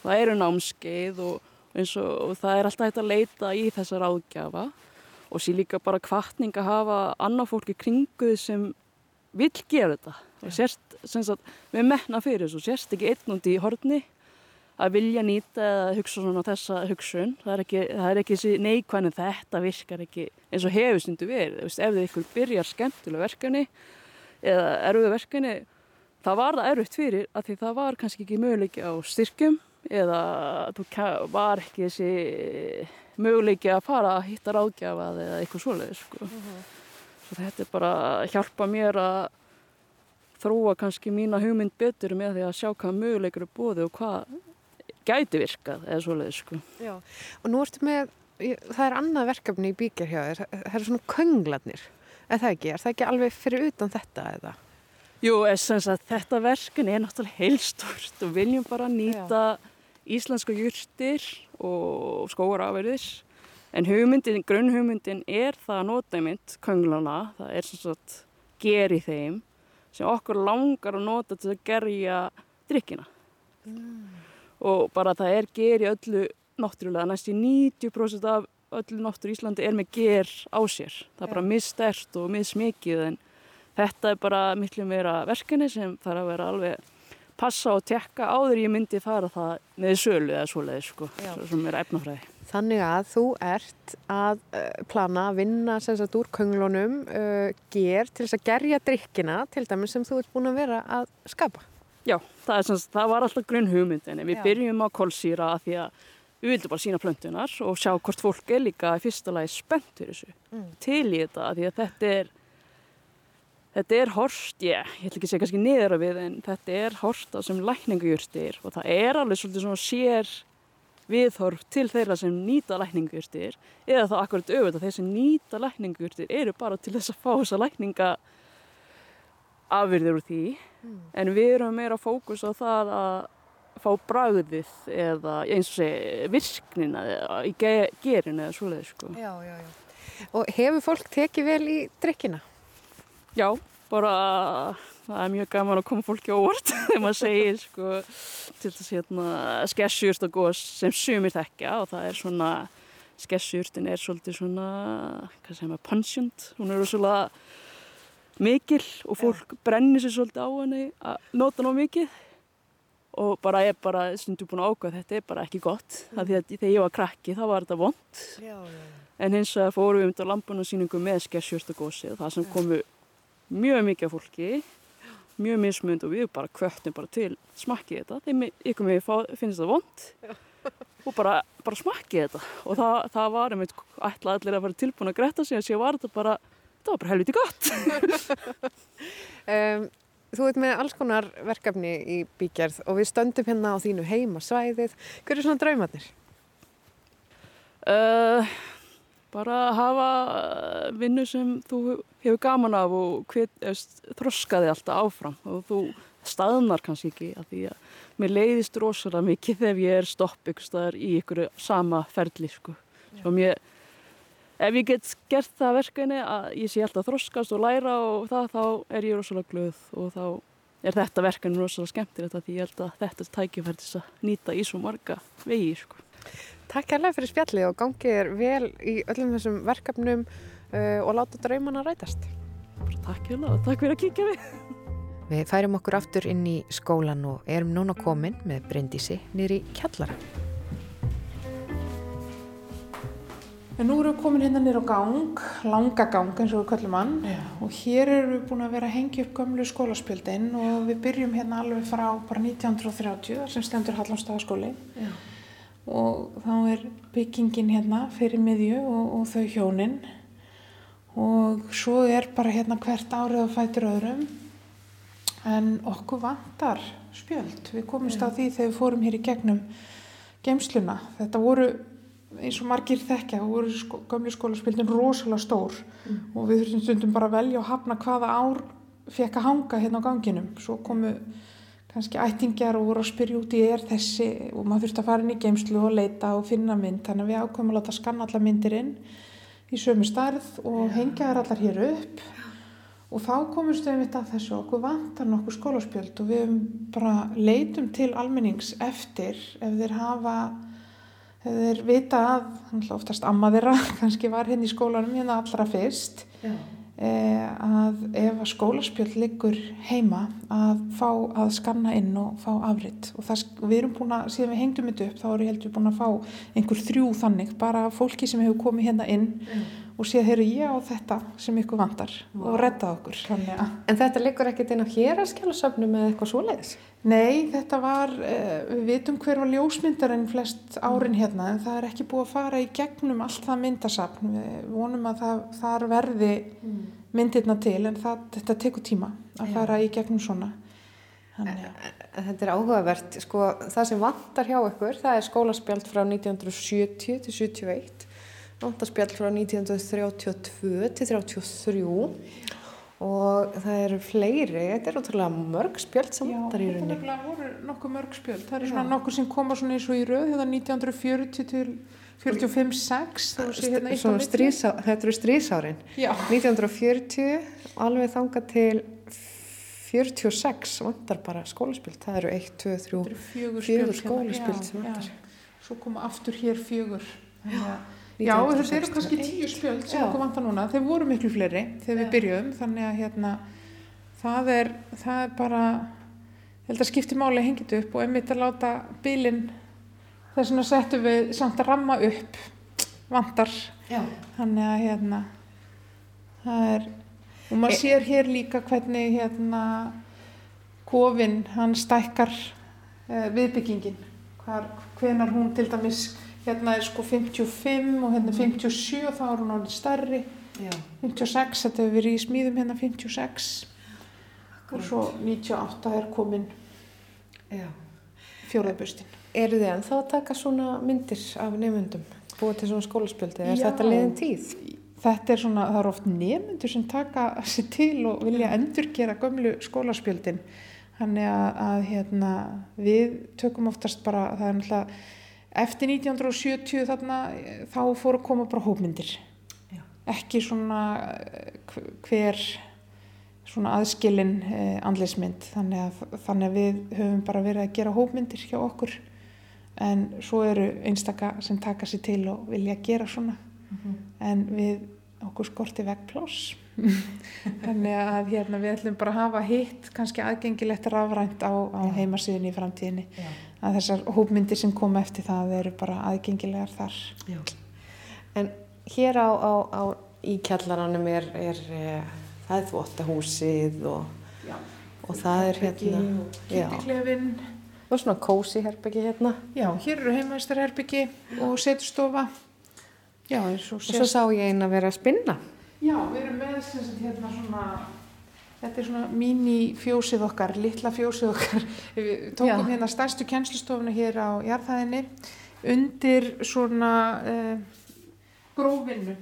Það eru námskeið og, og, og það er alltaf hægt að leita í þessar áðgjafa og sér líka bara kvartning að hafa annað fólki kringuði sem vil gera þetta. Og sérst, sagt, við menna fyrir þessu, sérst ekki einnúndi í horni að vilja nýta eða hugsa svona þessa hugsun. Það er ekki, það er ekki þessi neikvæðin þetta virkar ekki eins og hefur stundu verið. Ef þið ykkur byrjar skemmtilega verkefni eða erfuðu verkefni það var það erfitt fyrir að því það var kannski ekki möguleiki á styrkjum eða þú var ekki þessi möguleiki að fara að hitta ráðgjafað eða eitthvað svoleið sko. Svo þetta er bara að hjálpa mér að þróa kannski mína hugmynd betur með því að sjá hvað möguleikur er bóði og hvað gæti virkað eða svoleið sko. Já, og nú ertu með, það er annað verkefni í bíkjar hjá þér, það eru svona könglarnir, er það ekki? Er það ekki alveg fyrir utan þetta eða? Jú, að þetta verkefni er náttúrulega heilstort og viljum bara nýta Já. íslenska júrtir og skóarafverðis en hugmyndin, grunnhugmyndin er það að nota einmitt könglana, það er svona svona ger í þeim sem okkur langar að nota til að gerja drikkina mm. Og bara það er ger í öllu náttúrulega, næst í 90% af öllu náttúru í Íslandi er með ger á sér, það er bara misstert og mismikið en þetta er bara miklu meira verkefni sem þarf að vera alveg passa og tekka áður ég myndi fara það með sölu eða svoleiði sko, sem er efnafræði. Þannig að þú ert að uh, plana að vinna sem sagt úr könglunum uh, ger til þess að gerja drikkina til dæmis sem þú ert búin að vera að skapa. Já, það, sagt, það var alltaf grunn hugmyndin. Við Já. byrjum á kólsýra að því að við vildum bara sína plöntunar og sjá hvort fólk er líka í fyrsta lagi spennt fyrir þessu. Mm. Til í þetta að því að þetta er Þetta er horst, yeah, ég ætla ekki að segja kannski niður af við en þetta er horst á sem lækningajurtir og það er alveg svolítið svona sér viðhorf til þeirra sem nýta lækningajurtir eða þá akkurat auðvitað að þeir sem nýta lækningajurtir eru bara til þess að fá þessa lækninga afvirðir úr því mm. en við erum meira fókus á það að fá bræðið eða eins og segja virknina í gerinu eða svoleiði sko. Já, já, já. Og hefur fólk tekið vel í drikkina? Já, bara það er mjög gaman að koma fólki óvart þegar maður segir sko til þess hérna skessjúrt og gós sem sumir þekka og það er svona skessjúrtin er svolítið svona hvað segir maður, pungent hún er svona mikil og fólk brennir sér svolítið á henni að nota ná mikið. Og bara er bara stundu búin að ákvæða þetta er bara ekki gott. Mm. að þegar ég var krakki þá var þetta vond en hins að fórum við um til lampunasýningu með skessjúrt og gósi og það sem komu mjög mikið af fólki mjög mismund og við bara kvöttum bara til smakkið þetta, þeim ykkur með finnst það vond og bara, bara smakkið þetta. Og það, það var einmitt allir að vera tilbúin að gretta sig og sé var þetta bara, þetta var bara helviti gott um, Þú veit með alls konar verkefni í bíkjærð og við stöndum hérna á þínu heimasvæðið hver er svona draumarnir? Uh, bara hafa vinnu sem þú hefur gaman af og þroskaði alltaf áfram og þú staðnar kannski ekki að því að mér leiðist rosalega mikið þegar ég er stopp ykkur staðar í ykkur sama ferli sko. Mér, ef ég get gert það verkefni að ég sé alltaf þroskast og læra og það þá er ég rosalega glöð og þá er þetta verkefni rosalega skemmtilegt að því ég held að þetta tækifærtis að nýta í svo marga vegi sko. Takk hérlega fyrir spjalli og gangið er vel í öllum þessum verkefnum uh, og láta draumana rætast. Takk hérna og takk fyrir að kíkja við. Við færum okkur aftur inn í skólan og erum núna komin með Bryndísi nýri kjallara. En nú erum við komin hérna nýra á gang, langa gang eins og við kallum hann. Já. og hér erum við búin að vera að hengja upp gamlu skólaspjöldin og við byrjum hérna alveg frá bara 1930 sem stendur Hallandstagaskóli og þá er byggingin hérna fyrir miðju og, og þau hjóninn og svo er bara hérna hvert árið að fætur öðrum. En okkur vantar spjöld. Við komumst á því þegar við fórum hér í gegnum geimsluna þetta voru eins og margir þekkja það voru sko, gamli skólaspjöldin rosalega stór mm. og við þurftum stundum bara að velja og hafna hvaða ár fekk að hanga hérna á ganginum. Svo komu kannski ættingjar og voru að spyrja út í er þessi? Og maður þurfti að fara inn í geimslu og leita og finna mynd. Þannig að við ákveðum að láta skanna alla myndir inn í sömu starð og hengja þær allar hér upp. Og þá komumst við mitt að þessu. Okkur vantar nokkuð skólaspjöld og við bara leitum til almennings eftir ef þeir hafa þeir vita að oftast amma þeirra kannski var henni hérna í skólanum hérna allra fyrst Já. Eh, að ef að skólaspjöld liggur heima að fá að skanna inn og fá afritt og það, við erum búin að, síðan við hengdum þetta upp þá erum við heldur búin að fá einhver þrjú þannig, bara fólki sem hefur komið hérna inn mm. Og séð, heyru ég á þetta sem ykkur vandar og redda okkur. Þannig að En þetta liggur ekkert inn á héraskjálasöfnum eða eitthvað svoleiðis? Nei, þetta var, uh, við vitum hver var ljósmyndarinn flest árin hérna en það er ekki búið að fara í gegnum allt það myndasafn. Við vonum að það, þar verði myndirna til en það, þetta tekur tíma að fara í gegnum svona. Þannig En Þetta er áhugavert, sko, það sem vantar hjá ykkur, það er skólaspjald frá 1970 til 71, vantarspjald frá 1932 til 33 og það eru fleiri, þetta er ótrúlega mörg já, vantar í þetta rauninni. nefnilega voru nokkuð mörg spjöld. Það er svona Já. nokkuð sem koma svona eins og í röð, hérna 1940 til 45-6, þá sé hérna eitt á strísá, þetta eru strísárin. Já, 1940 alveg þanga til 46 vantar bara skólaspjald, það eru 1, 2, 3, þetta eru fjögur fjögur spjöld skólaspjöld sem Já, vantar. já. Svo koma aftur hér fjögur. Þannig að Já, þetta eru kannski 1961. tíu spjöld sem Já. okkur vantar núna. Þeir voru miklu fleiri þegar við byrjuðum, þannig að hérna, það er, það er bara, ég held að skipti máli að þetta upp og einmitt að láta bílinn, þess vegna settum við samt að ramma upp vantar, Já. þannig að hérna, það er, og maður E- sér hér líka hvernig hérna, kofinn, hann stækkar uh, viðbyggingin, hvenar hún til dæmis, hérna er sko 55 og hérna er 57 og þá er hún orðin stærri, Já. 56, þetta hefur verið í smíðum hérna 56 og svo 98 er komin fjóðabustin. Eru þið ennþá að taka svona myndir af nefndum, búið til svona skólaspjöldi, er Já. þetta liðin tíð? Þetta er svona, það eru oft nefnendur sem taka sér til og vilja endurgera gömlu skólaspjöldin. Þannig að, að hérna, við tökum oftast bara, það er náttúrulega, eftir 1970 þarna, eh, þá fóru að koma bara hópmyndir. Já. Ekki svona eh, hv- hver svona aðskilin eh, andlismynd. Þannig að, þannig að við höfum bara verið að gera hópmyndir hjá okkur. En svo eru einstaka sem taka sér til og vilja gera svona en við okkur skorti veggpláss þannig að hérna, við ætlum bara að hafa hitt kannski aðgengilegt rafrænt á, á heimasíðinni í framtíðinni Já. Að þessar hópmyndir sem koma eftir það eru bara aðgengilegar þar. Já. En hér á, á, á í kjallaranum er, er eh, það er þvóttahúsið og, og það er hérna Já. Kittiklefin og svona kósi herbyggi hérna. Já, hér eru heimavistarherbyggi og setustofa. Já, og og svo sá ég eina að vera að spinna. Já, við erum með sem sagt hérna svona Þetta er svona mini fjósið okkar, litla fjósið okkar. Við tókum Já. hérna stærstu kennslustofuna hér á jarðhæðinni undir svona uh, grófinnu.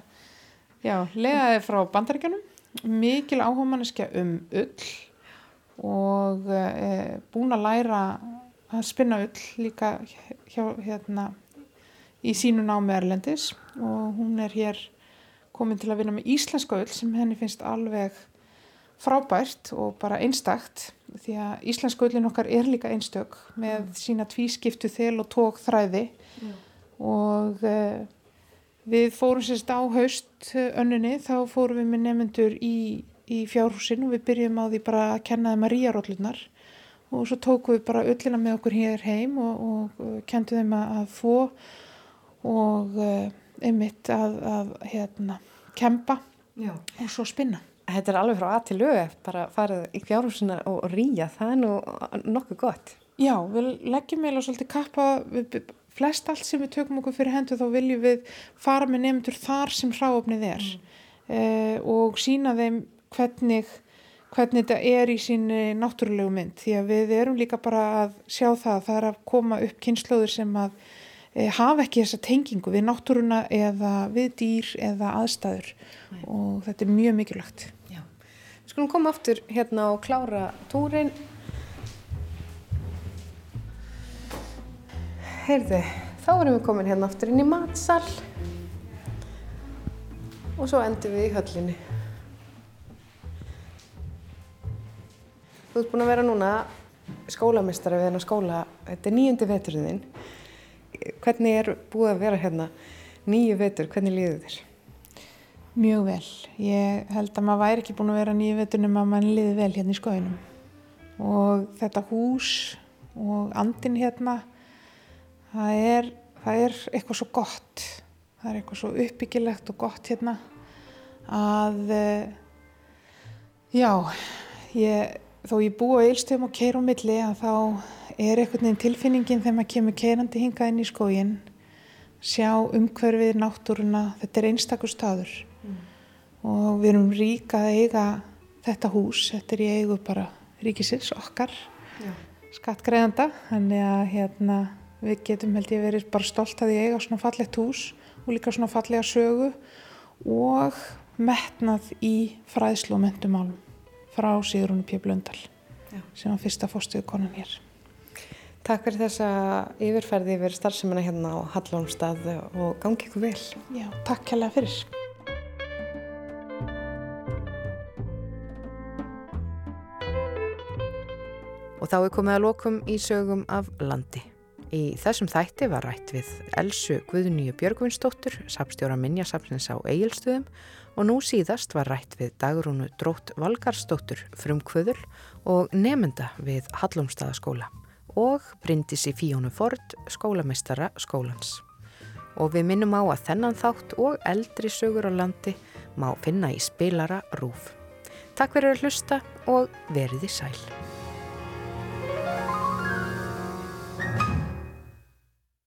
Já, legaði frá bandaríkjanum, mikil áhugamanniska um ull og uh, búin að læra að spinna ull líka hjá, hérna, í sínu námi Erlendis og hún er hér komin til að vinna með íslenska ull sem henni finnst alveg frábært og bara einstakt því að íslenska ullin okkar er líka einstök með sína tvískiptu þel og tók þræði og uh, við fórum sérst á haust eh, önnunni þá fórum við með nefnendur í, í fjárhúsin og við byrjum á því bara að kenna þeim að ríja rollunar og svo tókum við bara ullina með okkur hér heim og, og uh, kentum þeim að, að þvó og uh, einmitt að, að hérna, kempa Já. og svo spinna. Þetta er alveg frá að til lög bara farið í fjárhúsina og ríja það er nú nokkuð gott. Já, við leggjum eiginlega svolítið kappa, við, flest allt sem við tökum okkur fyrir hendur þá viljum við fara með nefndur þar sem hráöfnið er. Mm. og sína þeim hvernig, hvernig þetta er í síni náttúrulegu mynd. Því að við erum líka bara að sjá það að það er að koma upp kynnslóður sem að e, hafa ekki þessa tengingu við náttúruna eða við dýr eða aðstæður. Og þetta er mjög mikilvægt. Skulum koma aftur hérna og klára túrin Heyrðu, þá erum við komin hérna aftur inn í matsal. Og svo endum við í höllinni. Þú ert búin að vera núna skólamistari við hennar skóla, þetta er nýjundi veturinn þinn. Hvernig er búið að vera hérna? Nýju vetur, hvernig líður þér? Mjög vel. Ég held að maður væri ekki búin að vera nýju vetunum að mann liði vel hérna í skóinum. Og þetta hús og andin hérna, það er, það er eitthvað svo gott. Það er eitthvað svo uppbyggilegt og gott hérna. að uh, já, ég, þó ég búi á eilstöðum og keir á milli að þá er einhvern veginn tilfinningin þegar maður kemur keirandi hingað inn í skógin sjá umhverfið, náttúruna, þetta er einstakur staður. Og við erum ríka að eiga þetta hús, þetta er í eigu bara ríkisins okkar, skattgreðanda, þannig að hérna, við getum held ég verið bara stolt að ég eiga svona fallegt hús og líka svona fallega sögu og metnað í fræðslu og mentumálum frá Sigurúnu P. Blöndal sem var fyrsta fórstuðu konan hér. Takk fyrir þessa yfirferði yfir starfseminna hérna á Hallónstað og gangi ykkur vel. Já, takk kærlega fyrir. Og þá er komið að lokum í sögum af landi. Í þessum þætti var rætt við Elsu Guðnýju Björgvinsdóttur, sapstjóra Minjasapsins á Egilstöðum og nú síðast var rætt við Dagrúnu Drótt Valgarsdóttur frumkvöðul og nefnda við Hallumstaðaskóla og Bryndisi Fíónu Ford, skólamestara skólans. Og við minnum á að þennan þátt og eldri sögur á landi má finna í spilara rúf. Takk fyrir að hlusta og veriði sæl.